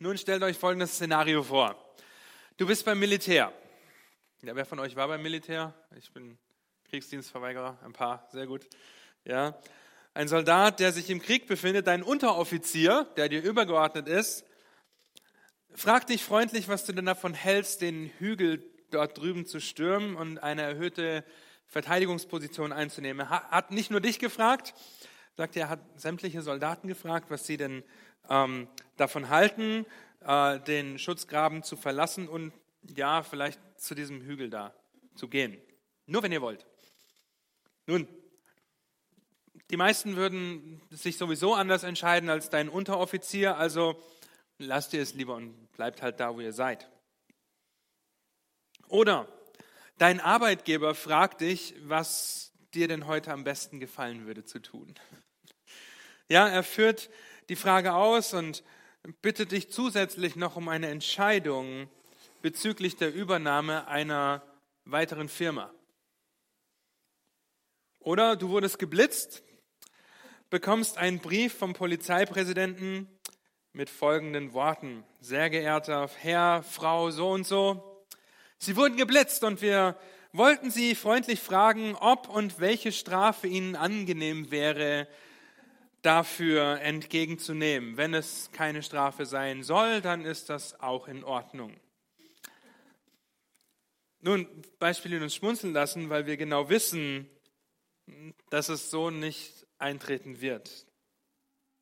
Nun stellt euch folgendes Szenario vor. Du bist beim Militär. Ja, wer von euch war beim Militär? Ich bin Kriegsdienstverweigerer, ein paar, sehr gut. Ja, ein Soldat, der sich im Krieg befindet, dein Unteroffizier, der dir übergeordnet ist, fragt dich freundlich, was du denn davon hältst, den Hügel dort drüben zu stürmen und eine erhöhte Verteidigungsposition einzunehmen. Er hat nicht nur dich gefragt, sagt er, hat sämtliche Soldaten gefragt, was sie denn ähm, davon halten, äh, den Schutzgraben zu verlassen und ja, vielleicht zu diesem Hügel da zu gehen. Nur wenn ihr wollt. Nun, die meisten würden sich sowieso anders entscheiden als dein Unteroffizier, also lasst ihr es lieber und bleibt halt da, wo ihr seid. Oder dein Arbeitgeber fragt dich, was dir denn heute am besten gefallen würde zu tun. Ja, er führt die Frage aus und bittet dich zusätzlich noch um eine Entscheidung bezüglich der Übernahme einer weiteren Firma. Oder du wurdest geblitzt, bekommst einen Brief vom Polizeipräsidenten mit folgenden Worten. Sehr geehrter Herr, Frau, so und so, Sie wurden geblitzt und wir wollten Sie freundlich fragen, ob und welche Strafe Ihnen angenehm wäre, dafür entgegenzunehmen. Wenn es keine Strafe sein soll, dann ist das auch in Ordnung. Nun, Beispiele, die uns schmunzeln lassen, weil wir genau wissen, dass es so nicht eintreten wird.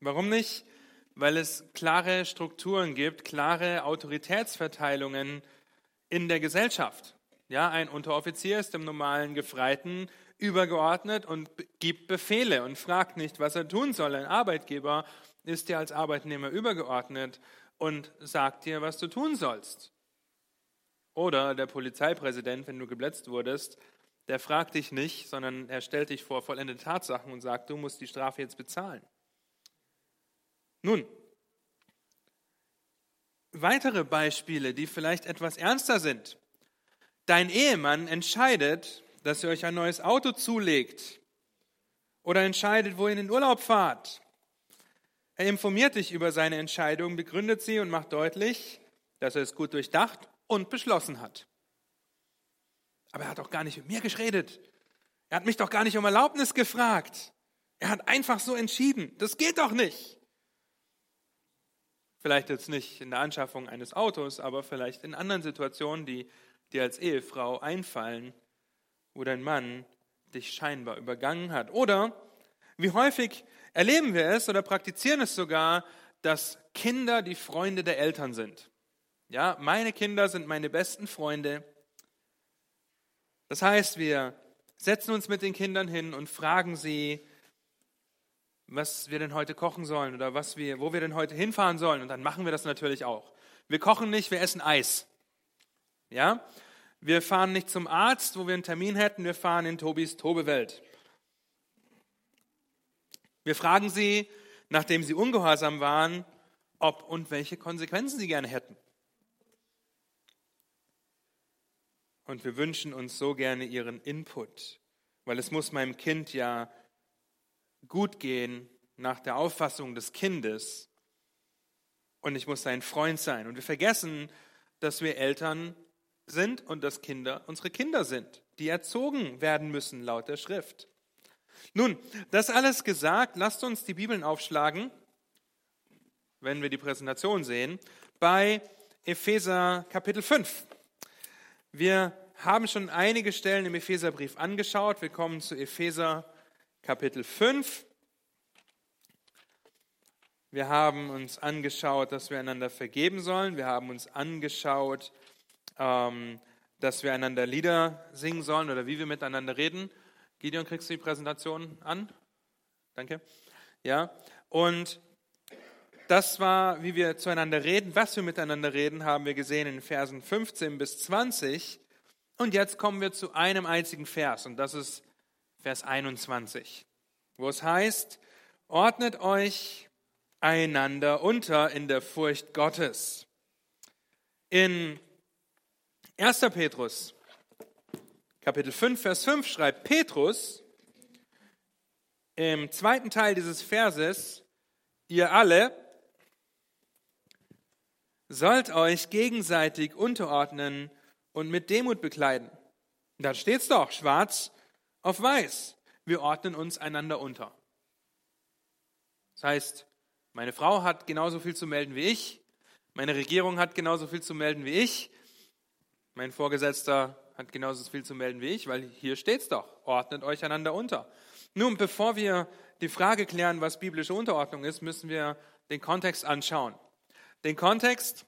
Warum nicht? Weil es klare Strukturen gibt, klare Autoritätsverteilungen in der Gesellschaft. Ja, ein Unteroffizier ist dem normalen Gefreiten übergeordnet und gibt Befehle und fragt nicht, was er tun soll. Ein Arbeitgeber ist dir als Arbeitnehmer übergeordnet und sagt dir, was du tun sollst. Oder der Polizeipräsident, wenn du geblitzt wurdest, der fragt dich nicht, sondern er stellt dich vor vollendete Tatsachen und sagt, du musst die Strafe jetzt bezahlen. Nun, weitere Beispiele, die vielleicht etwas ernster sind. Dein Ehemann entscheidet, dass ihr euch ein neues Auto zulegt oder entscheidet, wo ihr in den Urlaub fahrt. Er informiert dich über seine Entscheidung, begründet sie und macht deutlich, dass er es gut durchdacht und beschlossen hat. Aber er hat doch gar nicht mit mir geredet. Er hat mich doch gar nicht um Erlaubnis gefragt. Er hat einfach so entschieden. Das geht doch nicht. Vielleicht jetzt nicht in der Anschaffung eines Autos, aber vielleicht in anderen Situationen, die dir als Ehefrau einfallen, wo dein Mann dich scheinbar übergangen hat. Oder wie häufig erleben wir es oder praktizieren es sogar, dass Kinder die Freunde der Eltern sind. Ja, meine Kinder sind meine besten Freunde. Das heißt, wir setzen uns mit den Kindern hin und fragen sie, was wir denn heute kochen sollen oder was wir, wo wir denn heute hinfahren sollen. Und dann machen wir das natürlich auch. Wir kochen nicht, wir essen Eis. Ja? Wir fahren nicht zum Arzt, wo wir einen Termin hätten, wir fahren in Tobis Tobewelt. Wir fragen sie, nachdem sie ungehorsam waren, ob und welche Konsequenzen sie gerne hätten. Und wir wünschen uns so gerne ihren Input, weil es muss meinem Kind ja gut gehen nach der Auffassung des Kindes. Und ich muss sein Freund sein. Und wir vergessen, dass wir Eltern sind und dass Kinder unsere Kinder sind, die erzogen werden müssen laut der Schrift. Nun, das alles gesagt, lasst uns die Bibeln aufschlagen, wenn wir die Präsentation sehen, bei Epheser Kapitel 5. Wir haben schon einige Stellen im Epheserbrief angeschaut. Wir kommen zu Epheser Kapitel 5. Wir haben uns angeschaut, dass wir einander vergeben sollen. Wir haben uns angeschaut, ähm, dass wir einander Lieder singen sollen oder wie wir miteinander reden. Gideon, kriegst du die Präsentation an? Danke. Ja, und das war, wie wir zueinander reden, was wir miteinander reden, haben wir gesehen in Versen 15 bis 20. Und jetzt kommen wir zu einem einzigen Vers, und das ist Vers 21, wo es heißt, ordnet euch einander unter in der Furcht Gottes. In 1. Petrus, Kapitel 5, Vers 5 schreibt Petrus im zweiten Teil dieses Verses, ihr alle, sollt euch gegenseitig unterordnen und mit Demut bekleiden. Da steht's doch, schwarz auf weiß. Wir ordnen uns einander unter. Das heißt, meine Frau hat genauso viel zu melden wie ich, meine Regierung hat genauso viel zu melden wie ich, mein Vorgesetzter hat genauso viel zu melden wie ich, weil hier steht's doch, ordnet euch einander unter. Nun, bevor wir die Frage klären, was biblische Unterordnung ist, müssen wir den Kontext anschauen. Den Kontext,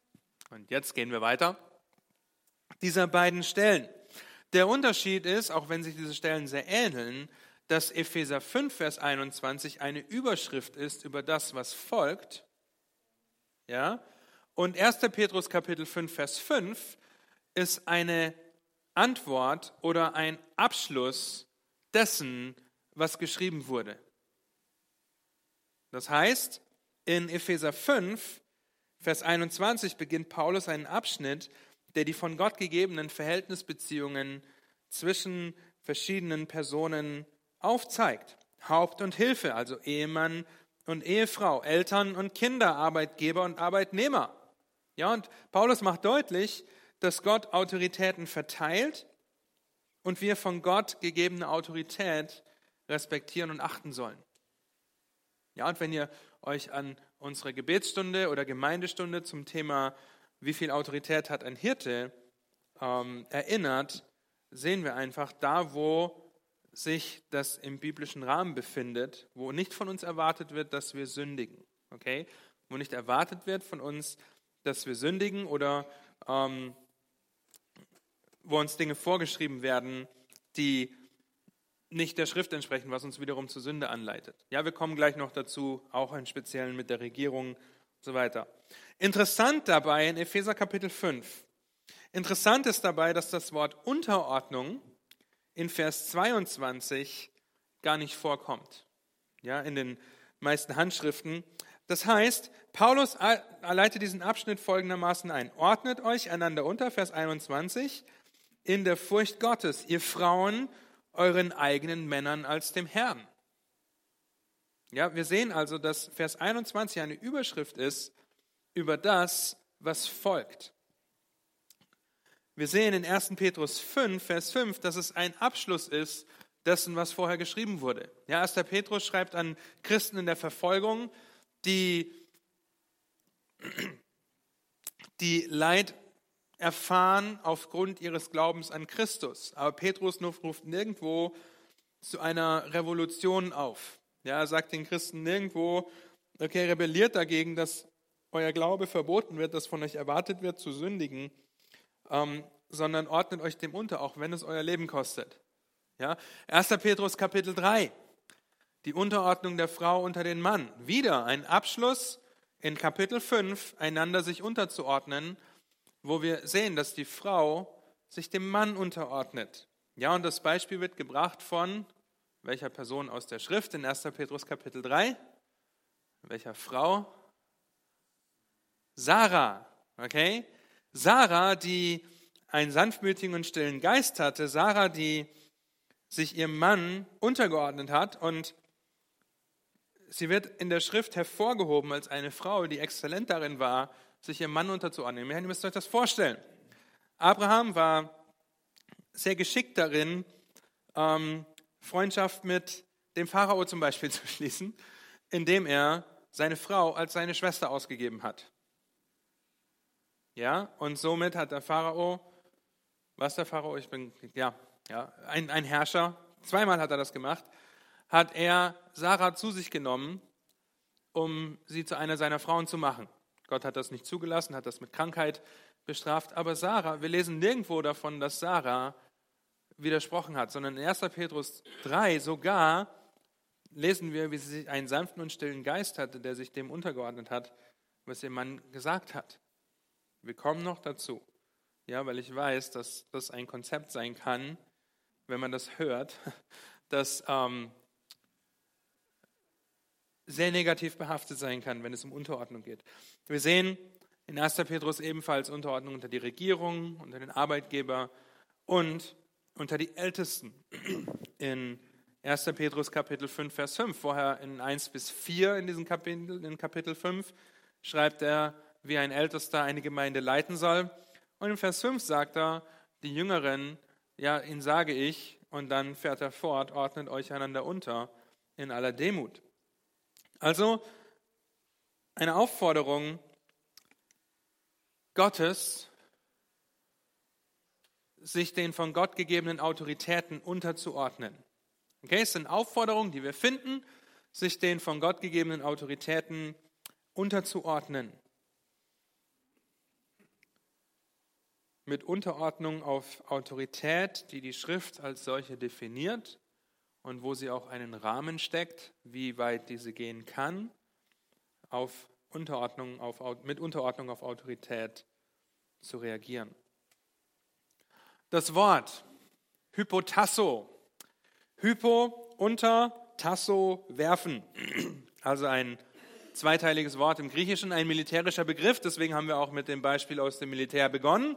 und jetzt gehen wir weiter, dieser beiden Stellen. Der Unterschied ist, auch wenn sich diese Stellen sehr ähneln, dass Epheser 5, Vers 21 eine Überschrift ist über das, was folgt. Ja? Und 1. Petrus Kapitel 5, Vers 5 ist eine Antwort oder ein Abschluss dessen, was geschrieben wurde. Das heißt, in Epheser 5, Vers 21 beginnt Paulus einen Abschnitt, der die von Gott gegebenen Verhältnisbeziehungen zwischen verschiedenen Personen aufzeigt. Haupt und Hilfe, also Ehemann und Ehefrau, Eltern und Kinder, Arbeitgeber und Arbeitnehmer. Ja, und Paulus macht deutlich, dass Gott Autoritäten verteilt und wir von Gott gegebene Autorität respektieren und achten sollen. Ja, und wenn ihr euch an unsere Gebetsstunde oder Gemeindestunde zum Thema, wie viel Autorität hat ein Hirte, ähm, erinnert, sehen wir einfach, da wo sich das im biblischen Rahmen befindet, wo nicht von uns erwartet wird, dass wir sündigen, okay? Wo nicht erwartet wird von uns, dass wir sündigen oder ähm, wo uns Dinge vorgeschrieben werden, die nicht der Schrift entsprechen, was uns wiederum zur Sünde anleitet. Ja, wir kommen gleich noch dazu, auch im Speziellen mit der Regierung und so weiter. Interessant dabei in Epheser Kapitel 5. Interessant ist dabei, dass das Wort Unterordnung in Vers 22 gar nicht vorkommt. Ja, in den meisten Handschriften. Das heißt, Paulus leitet diesen Abschnitt folgendermaßen ein. Ordnet euch einander unter, Vers 21, in der Furcht Gottes, ihr Frauen, euren eigenen Männern als dem Herrn. Ja, wir sehen also, dass Vers 21 eine Überschrift ist über das, was folgt. Wir sehen in 1. Petrus 5, Vers 5, dass es ein Abschluss ist dessen, was vorher geschrieben wurde. Ja, 1. Petrus schreibt an Christen in der Verfolgung, die, die Leid erfahren aufgrund ihres Glaubens an Christus. Aber Petrus ruft nirgendwo zu einer Revolution auf. Ja, er sagt den Christen nirgendwo, okay, rebelliert dagegen, dass euer Glaube verboten wird, dass von euch erwartet wird, zu sündigen, ähm, sondern ordnet euch dem unter, auch wenn es euer Leben kostet. Ja? 1. Petrus Kapitel 3, die Unterordnung der Frau unter den Mann. Wieder ein Abschluss in Kapitel 5, einander sich unterzuordnen wo wir sehen, dass die Frau sich dem Mann unterordnet. Ja, und das Beispiel wird gebracht von welcher Person aus der Schrift in 1. Petrus Kapitel 3? Welcher Frau? Sarah, okay? Sarah, die einen sanftmütigen und stillen Geist hatte, Sarah, die sich ihrem Mann untergeordnet hat und sie wird in der Schrift hervorgehoben als eine Frau, die exzellent darin war, sich ihrem Mann unterzuordnen. Ihr müsst euch das vorstellen. Abraham war sehr geschickt darin, ähm, Freundschaft mit dem Pharao zum Beispiel zu schließen, indem er seine Frau als seine Schwester ausgegeben hat. Ja, und somit hat der Pharao, was der Pharao, ich bin, ja, ja, ein, ein Herrscher, zweimal hat er das gemacht, hat er Sarah zu sich genommen, um sie zu einer seiner Frauen zu machen. Gott hat das nicht zugelassen, hat das mit Krankheit bestraft. Aber Sarah, wir lesen nirgendwo davon, dass Sarah widersprochen hat, sondern in 1. Petrus 3 sogar lesen wir, wie sie einen sanften und stillen Geist hatte, der sich dem untergeordnet hat, was ihr Mann gesagt hat. Wir kommen noch dazu. Ja, weil ich weiß, dass das ein Konzept sein kann, wenn man das hört, dass ähm, sehr negativ behaftet sein kann, wenn es um Unterordnung geht. Wir sehen in 1. Petrus ebenfalls Unterordnung unter die Regierung, unter den Arbeitgeber und unter die Ältesten. In 1. Petrus Kapitel 5, Vers 5, vorher in 1 bis 4 in diesem Kapitel, in Kapitel 5, schreibt er wie ein Ältester eine Gemeinde leiten soll. Und in Vers 5 sagt er, die Jüngeren, ja, ihnen sage ich, und dann fährt er fort, ordnet euch einander unter in aller Demut. Also eine Aufforderung Gottes, sich den von Gott gegebenen Autoritäten unterzuordnen. Okay, es sind Aufforderungen, die wir finden, sich den von Gott gegebenen Autoritäten unterzuordnen. Mit Unterordnung auf Autorität, die die Schrift als solche definiert und wo sie auch einen Rahmen steckt, wie weit diese gehen kann, auf Unterordnung auf, mit Unterordnung auf Autorität zu reagieren. Das Wort Hypotasso. Hypo unter, Tasso werfen. Also ein zweiteiliges Wort im Griechischen, ein militärischer Begriff. Deswegen haben wir auch mit dem Beispiel aus dem Militär begonnen.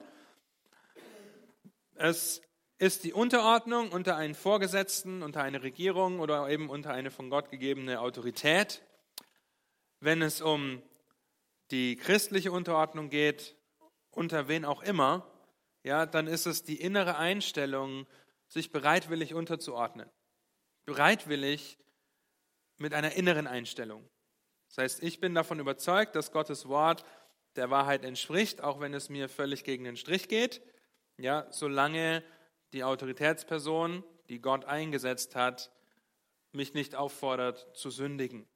Es ist die Unterordnung unter einen Vorgesetzten, unter eine Regierung oder eben unter eine von Gott gegebene Autorität. Wenn es um die christliche Unterordnung geht, unter wen auch immer, ja, dann ist es die innere Einstellung, sich bereitwillig unterzuordnen. Bereitwillig mit einer inneren Einstellung. Das heißt, ich bin davon überzeugt, dass Gottes Wort der Wahrheit entspricht, auch wenn es mir völlig gegen den Strich geht. Ja, solange die Autoritätsperson, die Gott eingesetzt hat, mich nicht auffordert zu sündigen.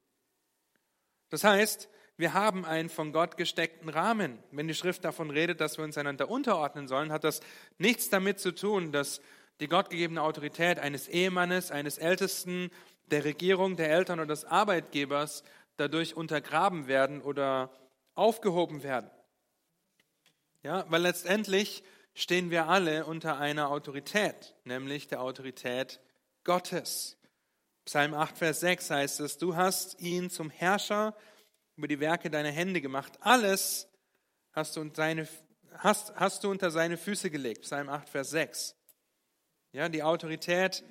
Das heißt, wir haben einen von Gott gesteckten Rahmen. Wenn die Schrift davon redet, dass wir uns einander unterordnen sollen, hat das nichts damit zu tun, dass die gottgegebene Autorität eines Ehemannes, eines Ältesten, der Regierung, der Eltern oder des Arbeitgebers dadurch untergraben werden oder aufgehoben werden. Ja, weil letztendlich stehen wir alle unter einer Autorität, nämlich der Autorität Gottes. Psalm 8, Vers 6 heißt es, du hast ihn zum Herrscher über die Werke deiner Hände gemacht. Alles hast du, seine, hast, hast du unter seine Füße gelegt. Psalm 8, Vers 6. Ja, die Autorität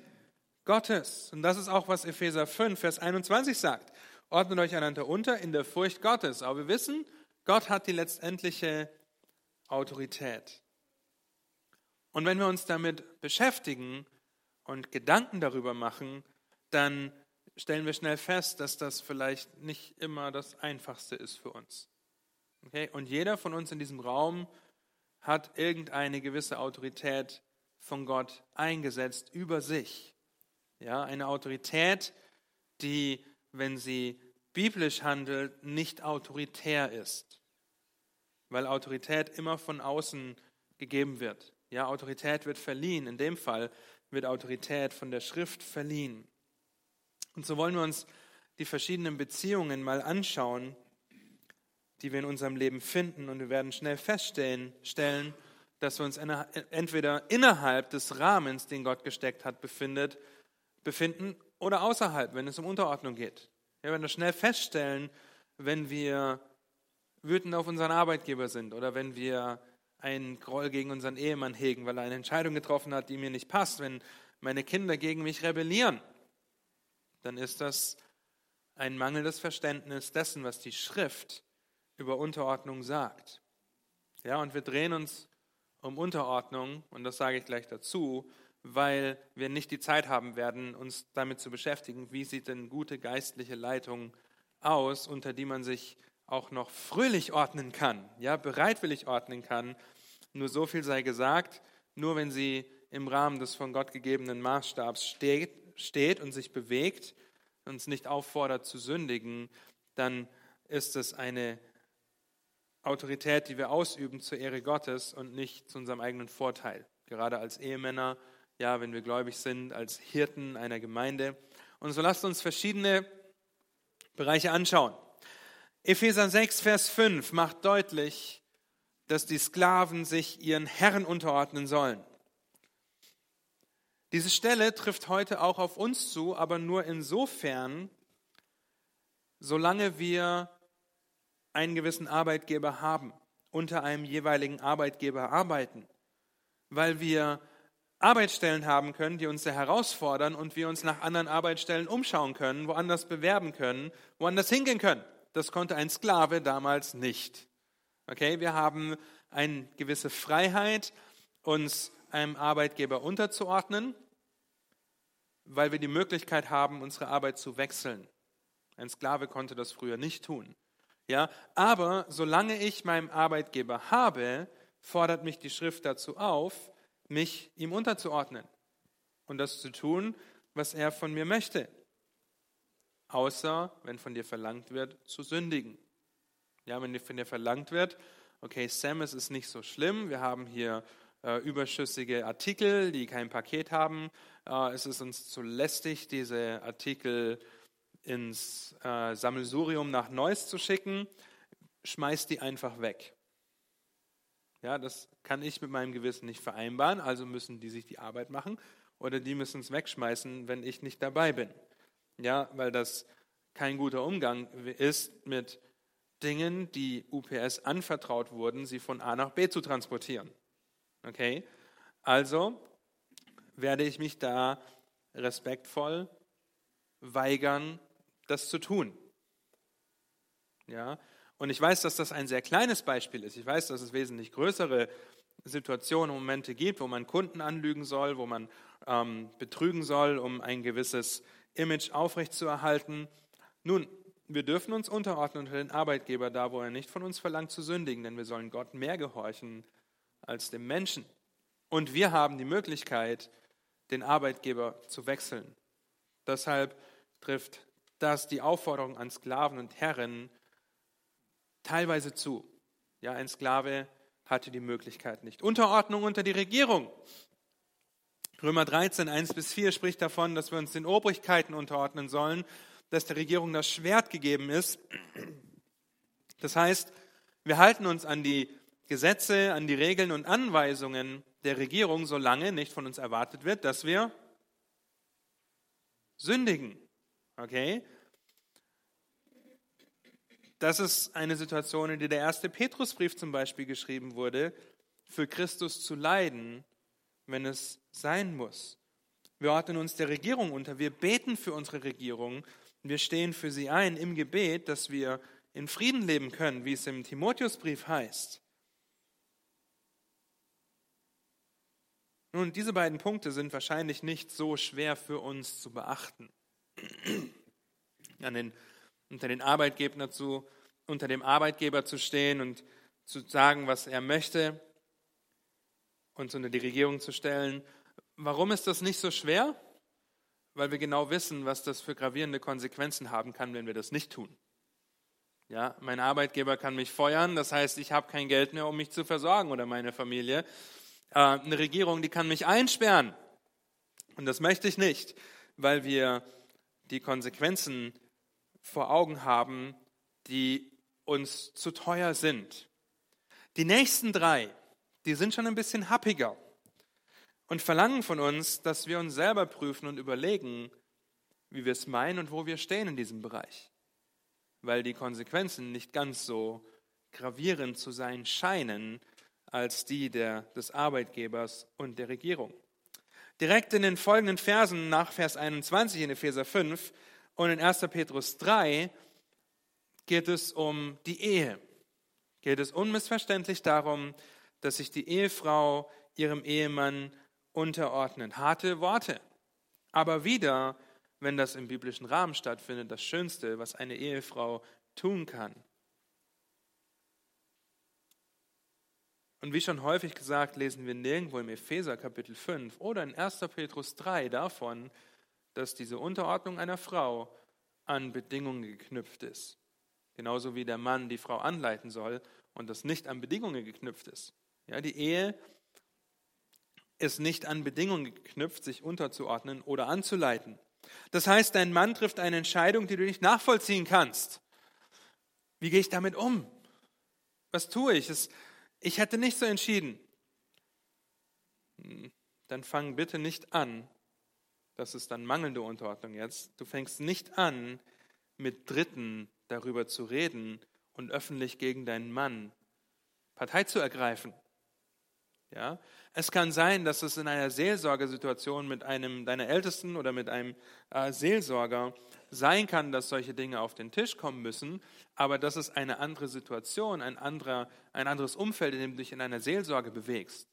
Gottes. Und das ist auch, was Epheser 5, Vers 21 sagt. Ordnet euch einander unter in der Furcht Gottes. Aber wir wissen, Gott hat die letztendliche Autorität. Und wenn wir uns damit beschäftigen und Gedanken darüber machen, dann stellen wir schnell fest, dass das vielleicht nicht immer das Einfachste ist für uns. Okay? Und jeder von uns in diesem Raum hat irgendeine gewisse Autorität von Gott eingesetzt über sich. Ja, eine Autorität, die, wenn sie biblisch handelt, nicht autoritär ist. Weil Autorität immer von außen gegeben wird. Ja, Autorität wird verliehen. In dem Fall wird Autorität von der Schrift verliehen. Und so wollen wir uns die verschiedenen Beziehungen mal anschauen, die wir in unserem Leben finden. Und wir werden schnell feststellen, stellen, dass wir uns entweder innerhalb des Rahmens, den Gott gesteckt hat, befindet, befinden oder außerhalb, wenn es um Unterordnung geht. Wir werden das schnell feststellen, wenn wir wütend auf unseren Arbeitgeber sind oder wenn wir einen Groll gegen unseren Ehemann hegen, weil er eine Entscheidung getroffen hat, die mir nicht passt, wenn meine Kinder gegen mich rebellieren dann ist das ein mangelndes Verständnis dessen, was die Schrift über Unterordnung sagt. Ja, und wir drehen uns um Unterordnung, und das sage ich gleich dazu, weil wir nicht die Zeit haben werden, uns damit zu beschäftigen, wie sieht denn gute geistliche Leitung aus, unter die man sich auch noch fröhlich ordnen kann, ja, bereitwillig ordnen kann. Nur so viel sei gesagt, nur wenn sie im Rahmen des von Gott gegebenen Maßstabs steht, steht und sich bewegt, uns nicht auffordert zu sündigen, dann ist es eine Autorität, die wir ausüben zur Ehre Gottes und nicht zu unserem eigenen Vorteil. Gerade als Ehemänner, ja, wenn wir gläubig sind, als Hirten einer Gemeinde. Und so lasst uns verschiedene Bereiche anschauen. Epheser 6, Vers 5 macht deutlich, dass die Sklaven sich ihren Herren unterordnen sollen. Diese Stelle trifft heute auch auf uns zu, aber nur insofern, solange wir einen gewissen Arbeitgeber haben, unter einem jeweiligen Arbeitgeber arbeiten, weil wir Arbeitsstellen haben können, die uns sehr herausfordern und wir uns nach anderen Arbeitsstellen umschauen können, woanders bewerben können, woanders hingehen können. Das konnte ein Sklave damals nicht. Okay, wir haben eine gewisse Freiheit, uns einem Arbeitgeber unterzuordnen, weil wir die Möglichkeit haben, unsere Arbeit zu wechseln. Ein Sklave konnte das früher nicht tun. Ja, aber solange ich meinen Arbeitgeber habe, fordert mich die Schrift dazu auf, mich ihm unterzuordnen und das zu tun, was er von mir möchte. Außer, wenn von dir verlangt wird, zu sündigen. Ja, wenn von dir verlangt wird, okay, Sam, es ist nicht so schlimm, wir haben hier äh, überschüssige Artikel, die kein Paket haben, äh, es ist uns zu lästig, diese Artikel ins äh, Sammelsurium nach Neuss zu schicken, schmeiß die einfach weg. Ja, das kann ich mit meinem Gewissen nicht vereinbaren, also müssen die sich die Arbeit machen oder die müssen es wegschmeißen, wenn ich nicht dabei bin. Ja, weil das kein guter Umgang ist mit Dingen, die UPS anvertraut wurden, sie von A nach B zu transportieren. Okay? Also werde ich mich da respektvoll weigern, das zu tun. Ja? Und ich weiß, dass das ein sehr kleines Beispiel ist. Ich weiß, dass es wesentlich größere Situationen und Momente gibt, wo man Kunden anlügen soll, wo man ähm, betrügen soll, um ein gewisses Image aufrechtzuerhalten. Nun, wir dürfen uns unterordnen unter den Arbeitgeber da, wo er nicht von uns verlangt zu sündigen, denn wir sollen Gott mehr gehorchen als dem Menschen. Und wir haben die Möglichkeit, den Arbeitgeber zu wechseln. Deshalb trifft das die Aufforderung an Sklaven und Herren teilweise zu. Ja, ein Sklave hatte die Möglichkeit nicht. Unterordnung unter die Regierung. Römer 13, 1 bis 4 spricht davon, dass wir uns den Obrigkeiten unterordnen sollen, dass der Regierung das Schwert gegeben ist. Das heißt, wir halten uns an die Gesetze, an die Regeln und Anweisungen der Regierung, solange nicht von uns erwartet wird, dass wir sündigen. Okay? Das ist eine Situation, in der der erste Petrusbrief zum Beispiel geschrieben wurde, für Christus zu leiden, wenn es sein muss. Wir ordnen uns der Regierung unter, wir beten für unsere Regierung, wir stehen für sie ein im Gebet, dass wir in Frieden leben können, wie es im Timotheusbrief heißt. Nun, diese beiden Punkte sind wahrscheinlich nicht so schwer für uns zu beachten. Den, unter, den Arbeitgeber zu, unter dem Arbeitgeber zu stehen und zu sagen, was er möchte, uns unter die Regierung zu stellen. Warum ist das nicht so schwer? Weil wir genau wissen, was das für gravierende Konsequenzen haben kann, wenn wir das nicht tun. Ja, mein Arbeitgeber kann mich feuern, das heißt, ich habe kein Geld mehr, um mich zu versorgen oder meine Familie. Äh, eine Regierung, die kann mich einsperren. Und das möchte ich nicht, weil wir die Konsequenzen vor Augen haben, die uns zu teuer sind. Die nächsten drei, die sind schon ein bisschen happiger und verlangen von uns, dass wir uns selber prüfen und überlegen, wie wir es meinen und wo wir stehen in diesem Bereich. Weil die Konsequenzen nicht ganz so gravierend zu sein scheinen, als die der, des Arbeitgebers und der Regierung. Direkt in den folgenden Versen nach Vers 21 in Epheser 5 und in 1. Petrus 3 geht es um die Ehe. Geht es unmissverständlich darum, dass sich die Ehefrau ihrem Ehemann unterordnet. Harte Worte. Aber wieder, wenn das im biblischen Rahmen stattfindet, das Schönste, was eine Ehefrau tun kann. Und wie schon häufig gesagt, lesen wir nirgendwo im Epheser Kapitel 5 oder in 1. Petrus 3 davon, dass diese Unterordnung einer Frau an Bedingungen geknüpft ist. Genauso wie der Mann die Frau anleiten soll und das nicht an Bedingungen geknüpft ist. Ja, die Ehe ist nicht an Bedingungen geknüpft, sich unterzuordnen oder anzuleiten. Das heißt, dein Mann trifft eine Entscheidung, die du nicht nachvollziehen kannst. Wie gehe ich damit um? Was tue ich? Es ich hätte nicht so entschieden. Hm, dann fang bitte nicht an, das ist dann mangelnde Unterordnung jetzt, du fängst nicht an, mit Dritten darüber zu reden und öffentlich gegen deinen Mann Partei zu ergreifen. Ja? Es kann sein, dass es in einer Seelsorgesituation mit einem deiner Ältesten oder mit einem äh, Seelsorger sein kann, dass solche Dinge auf den Tisch kommen müssen, aber das ist eine andere Situation, ein, anderer, ein anderes Umfeld, in dem du dich in einer Seelsorge bewegst.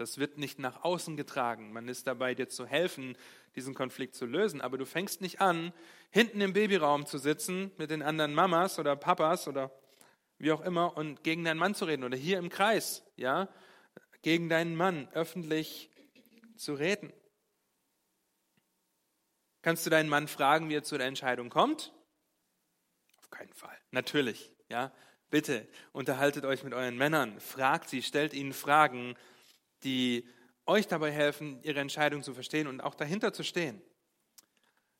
Das wird nicht nach außen getragen. Man ist dabei, dir zu helfen, diesen Konflikt zu lösen. Aber du fängst nicht an, hinten im Babyraum zu sitzen mit den anderen Mamas oder Papas oder wie auch immer und gegen deinen Mann zu reden oder hier im Kreis, ja, gegen deinen Mann öffentlich zu reden. Kannst du deinen Mann fragen, wie er zu der Entscheidung kommt? Auf keinen Fall. Natürlich, ja. Bitte unterhaltet euch mit euren Männern, fragt sie, stellt ihnen Fragen, die euch dabei helfen, ihre Entscheidung zu verstehen und auch dahinter zu stehen.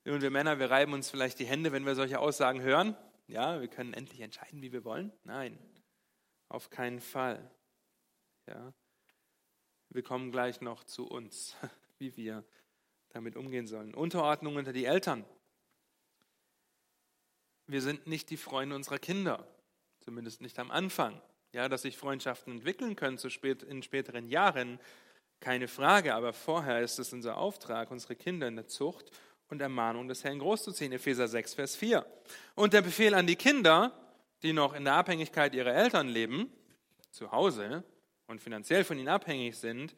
Und wir Männer, wir reiben uns vielleicht die Hände, wenn wir solche Aussagen hören. Ja, wir können endlich entscheiden, wie wir wollen. Nein, auf keinen Fall. Ja. Wir kommen gleich noch zu uns, wie wir damit umgehen sollen. Unterordnung unter die Eltern. Wir sind nicht die Freunde unserer Kinder, zumindest nicht am Anfang. Ja, dass sich Freundschaften entwickeln können zu spät, in späteren Jahren, keine Frage, aber vorher ist es unser Auftrag, unsere Kinder in der Zucht und Ermahnung des Herrn großzuziehen. Epheser 6, Vers 4. Und der Befehl an die Kinder, die noch in der Abhängigkeit ihrer Eltern leben, zu Hause und finanziell von ihnen abhängig sind,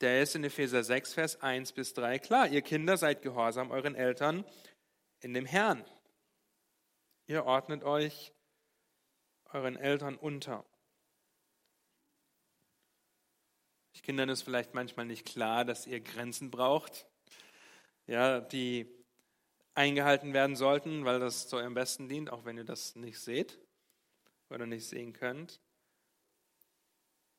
der ist in Epheser 6, Vers 1 bis 3 klar. Ihr Kinder seid gehorsam euren Eltern in dem Herrn. Ihr ordnet euch euren Eltern unter. Kindern ist vielleicht manchmal nicht klar, dass ihr Grenzen braucht, ja, die eingehalten werden sollten, weil das zu eurem Besten dient, auch wenn ihr das nicht seht oder nicht sehen könnt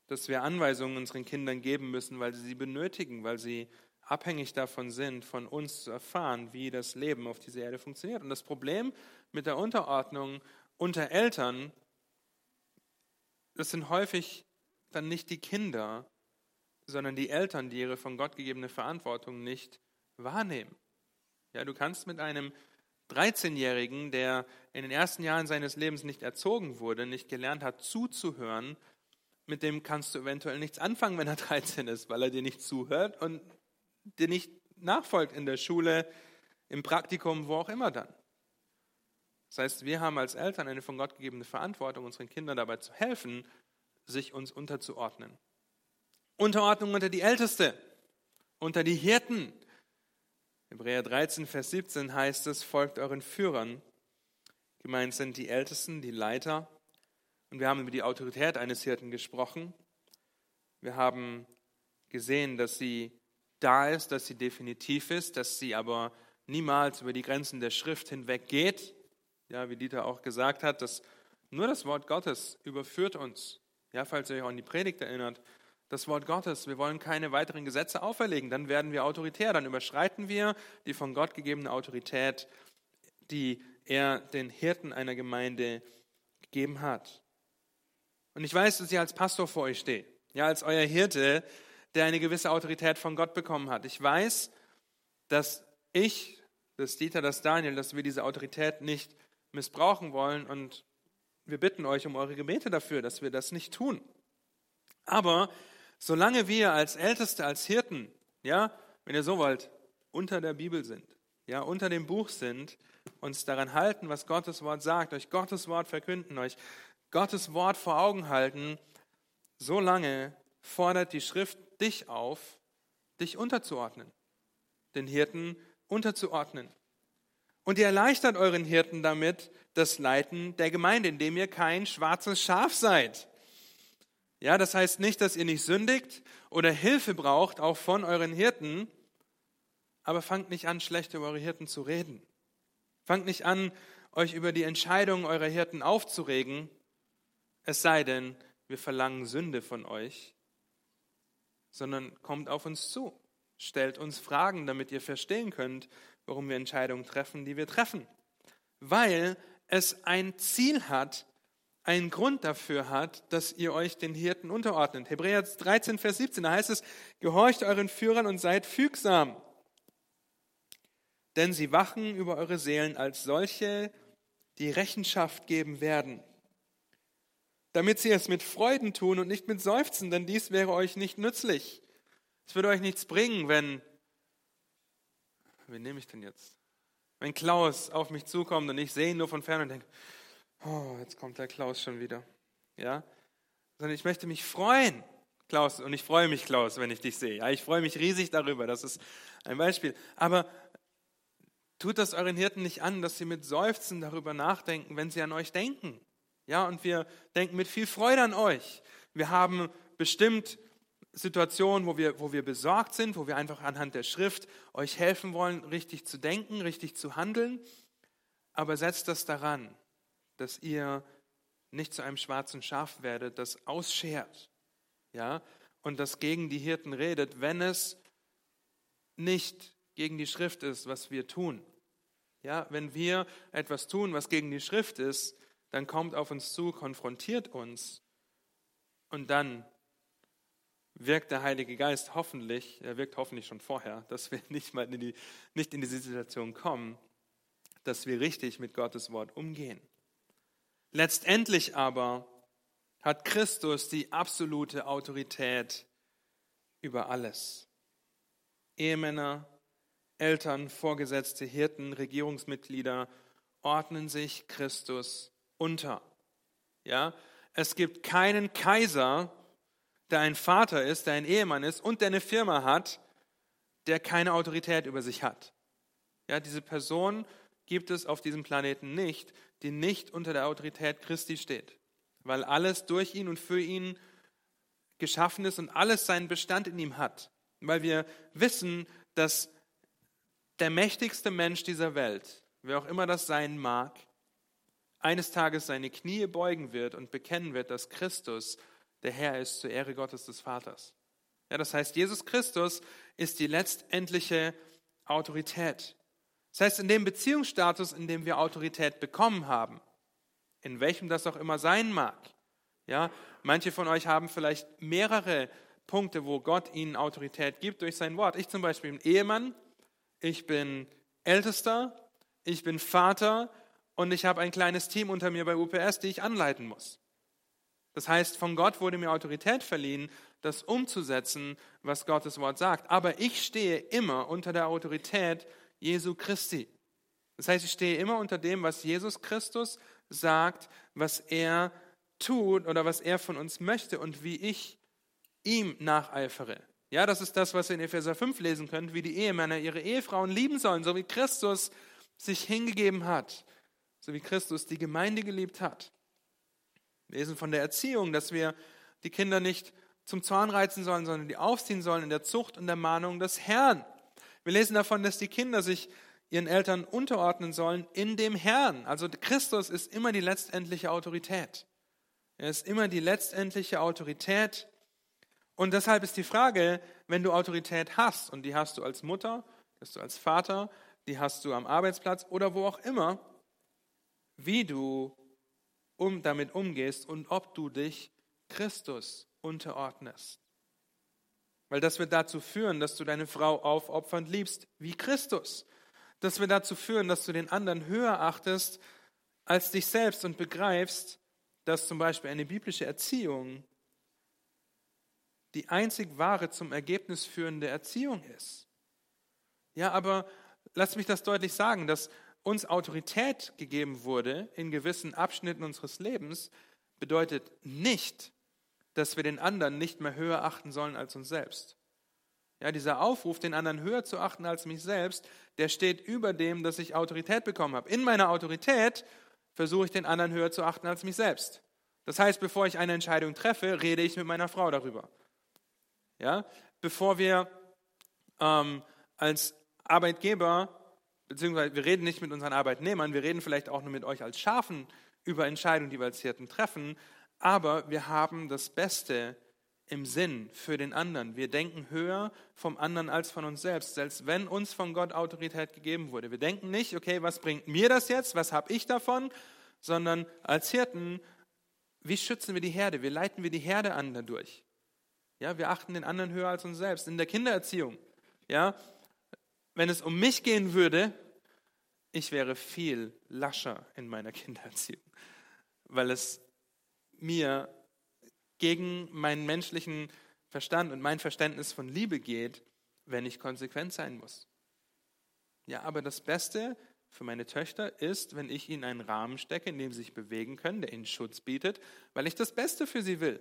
dass wir Anweisungen unseren Kindern geben müssen, weil sie sie benötigen, weil sie abhängig davon sind, von uns zu erfahren, wie das Leben auf dieser Erde funktioniert. Und das Problem mit der Unterordnung unter Eltern, das sind häufig dann nicht die Kinder, sondern die Eltern, die ihre von Gott gegebene Verantwortung nicht wahrnehmen. Ja, du kannst mit einem 13-Jährigen, der in den ersten Jahren seines Lebens nicht erzogen wurde, nicht gelernt hat zuzuhören, mit dem kannst du eventuell nichts anfangen, wenn er 13 ist, weil er dir nicht zuhört und dir nicht nachfolgt in der Schule, im Praktikum, wo auch immer dann. Das heißt, wir haben als Eltern eine von Gott gegebene Verantwortung, unseren Kindern dabei zu helfen, sich uns unterzuordnen. Unterordnung unter die Älteste, unter die Hirten. Hebräer 13, Vers 17 heißt es, folgt euren Führern. Gemeint sind die Ältesten, die Leiter, und wir haben über die Autorität eines Hirten gesprochen. Wir haben gesehen, dass sie da ist, dass sie definitiv ist, dass sie aber niemals über die Grenzen der Schrift hinweg geht. Ja, wie Dieter auch gesagt hat, dass nur das Wort Gottes überführt uns. Ja, falls ihr euch auch an die Predigt erinnert, das Wort Gottes, wir wollen keine weiteren Gesetze auferlegen, dann werden wir autoritär, dann überschreiten wir die von Gott gegebene Autorität, die er den Hirten einer Gemeinde gegeben hat. Und ich weiß, dass ich als Pastor vor euch stehe, ja, als euer Hirte, der eine gewisse Autorität von Gott bekommen hat. Ich weiß, dass ich, dass Dieter, dass Daniel, dass wir diese Autorität nicht missbrauchen wollen und wir bitten euch um eure Gebete dafür, dass wir das nicht tun. Aber solange wir als Älteste, als Hirten, ja, wenn ihr so wollt, unter der Bibel sind, ja, unter dem Buch sind, uns daran halten, was Gottes Wort sagt, euch Gottes Wort verkünden, euch Gottes Wort vor Augen halten, so lange fordert die Schrift dich auf, dich unterzuordnen, den Hirten unterzuordnen. Und ihr erleichtert euren Hirten damit das Leiten der Gemeinde, indem ihr kein schwarzes Schaf seid. Ja, das heißt nicht, dass ihr nicht sündigt oder Hilfe braucht, auch von euren Hirten, aber fangt nicht an, schlecht über eure Hirten zu reden. Fangt nicht an, euch über die Entscheidungen eurer Hirten aufzuregen, es sei denn, wir verlangen Sünde von euch, sondern kommt auf uns zu, stellt uns Fragen, damit ihr verstehen könnt, warum wir Entscheidungen treffen, die wir treffen. Weil es ein Ziel hat, einen Grund dafür hat, dass ihr euch den Hirten unterordnet. Hebräer 13, Vers 17, da heißt es, gehorcht euren Führern und seid fügsam, denn sie wachen über eure Seelen als solche, die Rechenschaft geben werden. Damit sie es mit Freuden tun und nicht mit Seufzen, denn dies wäre euch nicht nützlich. Es würde euch nichts bringen, wenn, wen nehme ich denn jetzt? Wenn Klaus auf mich zukommt und ich sehe ihn nur von fern und denke, oh, jetzt kommt der Klaus schon wieder. Ja? Sondern ich möchte mich freuen, Klaus, und ich freue mich, Klaus, wenn ich dich sehe. Ja, ich freue mich riesig darüber, das ist ein Beispiel. Aber tut das euren Hirten nicht an, dass sie mit Seufzen darüber nachdenken, wenn sie an euch denken. Ja, und wir denken mit viel Freude an euch. Wir haben bestimmt Situationen, wo wir, wo wir besorgt sind, wo wir einfach anhand der Schrift euch helfen wollen, richtig zu denken, richtig zu handeln. Aber setzt das daran, dass ihr nicht zu einem schwarzen Schaf werdet, das ausschert, ja, und das gegen die Hirten redet, wenn es nicht gegen die Schrift ist, was wir tun. Ja, wenn wir etwas tun, was gegen die Schrift ist, dann kommt auf uns zu, konfrontiert uns und dann wirkt der Heilige Geist hoffentlich, er wirkt hoffentlich schon vorher, dass wir nicht mal in die, nicht in diese Situation kommen, dass wir richtig mit Gottes Wort umgehen. Letztendlich aber hat Christus die absolute Autorität über alles. Ehemänner, Eltern, Vorgesetzte, Hirten, Regierungsmitglieder ordnen sich Christus unter. Ja, es gibt keinen Kaiser, der ein Vater ist, der ein Ehemann ist und der eine Firma hat, der keine Autorität über sich hat. Ja, diese Person gibt es auf diesem Planeten nicht, die nicht unter der Autorität Christi steht, weil alles durch ihn und für ihn geschaffen ist und alles seinen Bestand in ihm hat. Weil wir wissen, dass der mächtigste Mensch dieser Welt, wer auch immer das sein mag, eines Tages seine Knie beugen wird und bekennen wird, dass Christus der Herr ist zur Ehre Gottes des Vaters. Ja, das heißt, Jesus Christus ist die letztendliche Autorität. Das heißt, in dem Beziehungsstatus, in dem wir Autorität bekommen haben, in welchem das auch immer sein mag, ja, manche von euch haben vielleicht mehrere Punkte, wo Gott ihnen Autorität gibt durch sein Wort. Ich zum Beispiel bin Ehemann, ich bin Ältester, ich bin Vater und ich habe ein kleines Team unter mir bei UPS, die ich anleiten muss. Das heißt, von Gott wurde mir Autorität verliehen, das umzusetzen, was Gottes Wort sagt. Aber ich stehe immer unter der Autorität Jesu Christi. Das heißt, ich stehe immer unter dem, was Jesus Christus sagt, was er tut oder was er von uns möchte und wie ich ihm nacheifere. Ja, das ist das, was ihr in Epheser 5 lesen könnt, wie die Ehemänner ihre Ehefrauen lieben sollen, so wie Christus sich hingegeben hat, so wie Christus die Gemeinde geliebt hat. Wir lesen von der Erziehung, dass wir die Kinder nicht zum Zorn reizen sollen, sondern die aufziehen sollen in der Zucht und der Mahnung des Herrn. Wir lesen davon, dass die Kinder sich ihren Eltern unterordnen sollen in dem Herrn. Also Christus ist immer die letztendliche Autorität. Er ist immer die letztendliche Autorität. Und deshalb ist die Frage, wenn du Autorität hast, und die hast du als Mutter, die hast du als Vater, die hast du am Arbeitsplatz oder wo auch immer, wie du um, damit umgehst und ob du dich Christus unterordnest. Weil das wird dazu führen, dass du deine Frau aufopfernd liebst wie Christus. Das wird dazu führen, dass du den anderen höher achtest als dich selbst und begreifst, dass zum Beispiel eine biblische Erziehung die einzig wahre zum Ergebnis führende Erziehung ist. Ja, aber lass mich das deutlich sagen, dass uns Autorität gegeben wurde in gewissen Abschnitten unseres Lebens, bedeutet nicht, dass wir den anderen nicht mehr höher achten sollen als uns selbst. Ja, dieser Aufruf, den anderen höher zu achten als mich selbst, der steht über dem, dass ich Autorität bekommen habe. In meiner Autorität versuche ich den anderen höher zu achten als mich selbst. Das heißt, bevor ich eine Entscheidung treffe, rede ich mit meiner Frau darüber. Ja, bevor wir ähm, als Arbeitgeber beziehungsweise wir reden nicht mit unseren Arbeitnehmern, wir reden vielleicht auch nur mit euch als Schafen über Entscheidungen, die wir als Hirten treffen, aber wir haben das Beste im Sinn für den anderen. Wir denken höher vom anderen als von uns selbst, selbst wenn uns von Gott Autorität gegeben wurde. Wir denken nicht, okay, was bringt mir das jetzt, was habe ich davon, sondern als Hirten, wie schützen wir die Herde, wie leiten wir die Herde an dadurch. Ja, wir achten den anderen höher als uns selbst. In der Kindererziehung, ja, wenn es um mich gehen würde, ich wäre viel lascher in meiner Kindererziehung, weil es mir gegen meinen menschlichen Verstand und mein Verständnis von Liebe geht, wenn ich konsequent sein muss. Ja, aber das Beste für meine Töchter ist, wenn ich ihnen einen Rahmen stecke, in dem sie sich bewegen können, der ihnen Schutz bietet, weil ich das Beste für sie will.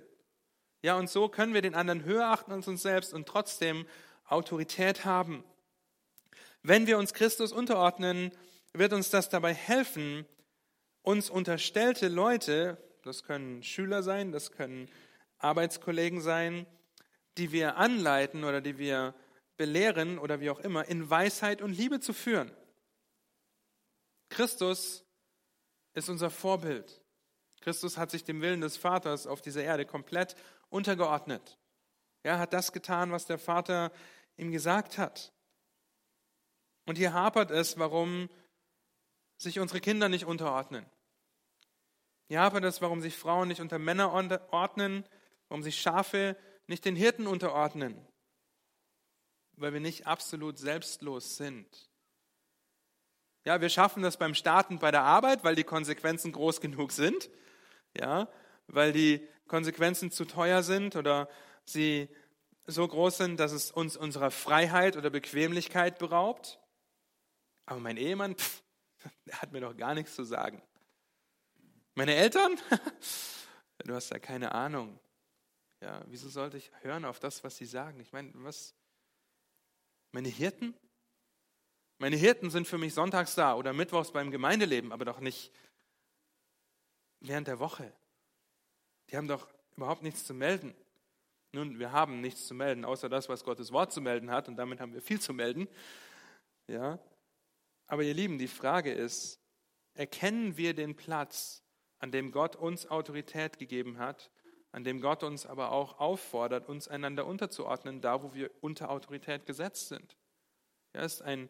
Ja, und so können wir den anderen höher achten als uns selbst und trotzdem Autorität haben. Wenn wir uns Christus unterordnen, wird uns das dabei helfen, uns unterstellte Leute, das können Schüler sein, das können Arbeitskollegen sein, die wir anleiten oder die wir belehren oder wie auch immer, in Weisheit und Liebe zu führen. Christus ist unser Vorbild. Christus hat sich dem Willen des Vaters auf dieser Erde komplett untergeordnet. Er hat das getan, was der Vater ihm gesagt hat. Und hier hapert es, warum sich unsere Kinder nicht unterordnen. Hier hapert es, warum sich Frauen nicht unter Männer ordnen, warum sich Schafe nicht den Hirten unterordnen, weil wir nicht absolut selbstlos sind. Ja, wir schaffen das beim Starten bei der Arbeit, weil die Konsequenzen groß genug sind. Ja, weil die Konsequenzen zu teuer sind oder sie so groß sind, dass es uns unserer Freiheit oder Bequemlichkeit beraubt. Aber mein Ehemann, pff, der hat mir doch gar nichts zu sagen. Meine Eltern? du hast ja keine Ahnung. Ja, wieso sollte ich hören auf das, was sie sagen? Ich meine, was? Meine Hirten? Meine Hirten sind für mich sonntags da oder mittwochs beim Gemeindeleben, aber doch nicht während der Woche. Die haben doch überhaupt nichts zu melden. Nun, wir haben nichts zu melden, außer das, was Gottes Wort zu melden hat, und damit haben wir viel zu melden. Ja, aber ihr Lieben, die Frage ist, erkennen wir den Platz, an dem Gott uns Autorität gegeben hat, an dem Gott uns aber auch auffordert, uns einander unterzuordnen, da wo wir unter Autorität gesetzt sind. Ja, ist ein,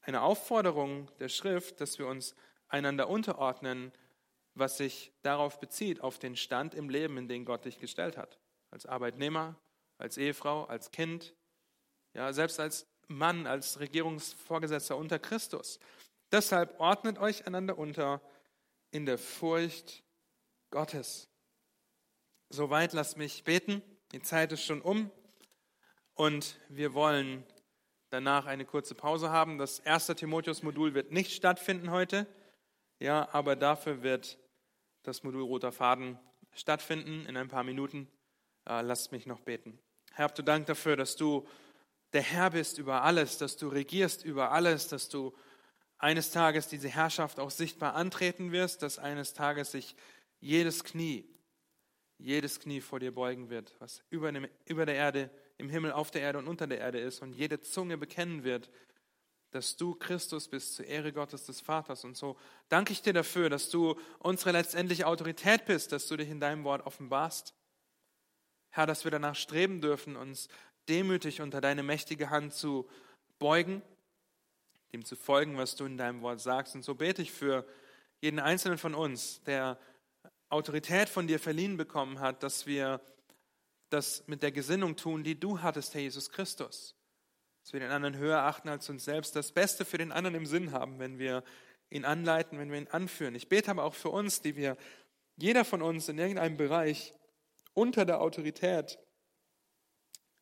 eine Aufforderung der Schrift, dass wir uns einander unterordnen, was sich darauf bezieht, auf den Stand im Leben, in den Gott dich gestellt hat. Als Arbeitnehmer, als Ehefrau, als Kind, ja, selbst als Mann, als Regierungsvorgesetzter unter Christus. Deshalb ordnet euch einander unter in der Furcht Gottes. Soweit lasst mich beten. Die Zeit ist schon um und wir wollen danach eine kurze Pause haben. Das erste Timotheus-Modul wird nicht stattfinden heute, ja, aber dafür wird das Modul Roter Faden stattfinden in ein paar Minuten. Äh, lasst mich noch beten. Herr, du Dank dafür, dass du der Herr bist über alles, dass du regierst über alles, dass du eines Tages diese Herrschaft auch sichtbar antreten wirst, dass eines Tages sich jedes Knie, jedes Knie vor dir beugen wird, was über, dem, über der Erde, im Himmel, auf der Erde und unter der Erde ist und jede Zunge bekennen wird, dass du Christus bist zur Ehre Gottes des Vaters. Und so danke ich dir dafür, dass du unsere letztendliche Autorität bist, dass du dich in deinem Wort offenbarst. Herr, dass wir danach streben dürfen, uns demütig unter deine mächtige Hand zu beugen, dem zu folgen, was du in deinem Wort sagst. Und so bete ich für jeden einzelnen von uns, der Autorität von dir verliehen bekommen hat, dass wir das mit der Gesinnung tun, die du hattest, Herr Jesus Christus. Dass wir den anderen höher achten als uns selbst, das Beste für den anderen im Sinn haben, wenn wir ihn anleiten, wenn wir ihn anführen. Ich bete aber auch für uns, die wir, jeder von uns in irgendeinem Bereich unter der Autorität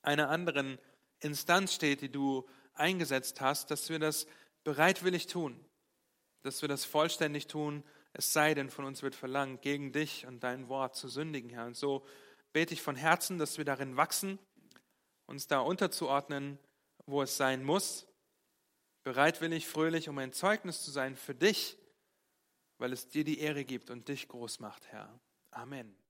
einer anderen Instanz steht, die du eingesetzt hast, dass wir das bereitwillig tun, dass wir das vollständig tun, es sei denn, von uns wird verlangt, gegen dich und dein Wort zu sündigen, Herr. Und so bete ich von Herzen, dass wir darin wachsen, uns da unterzuordnen, wo es sein muss, bereitwillig, fröhlich, um ein Zeugnis zu sein für dich, weil es dir die Ehre gibt und dich groß macht, Herr. Amen.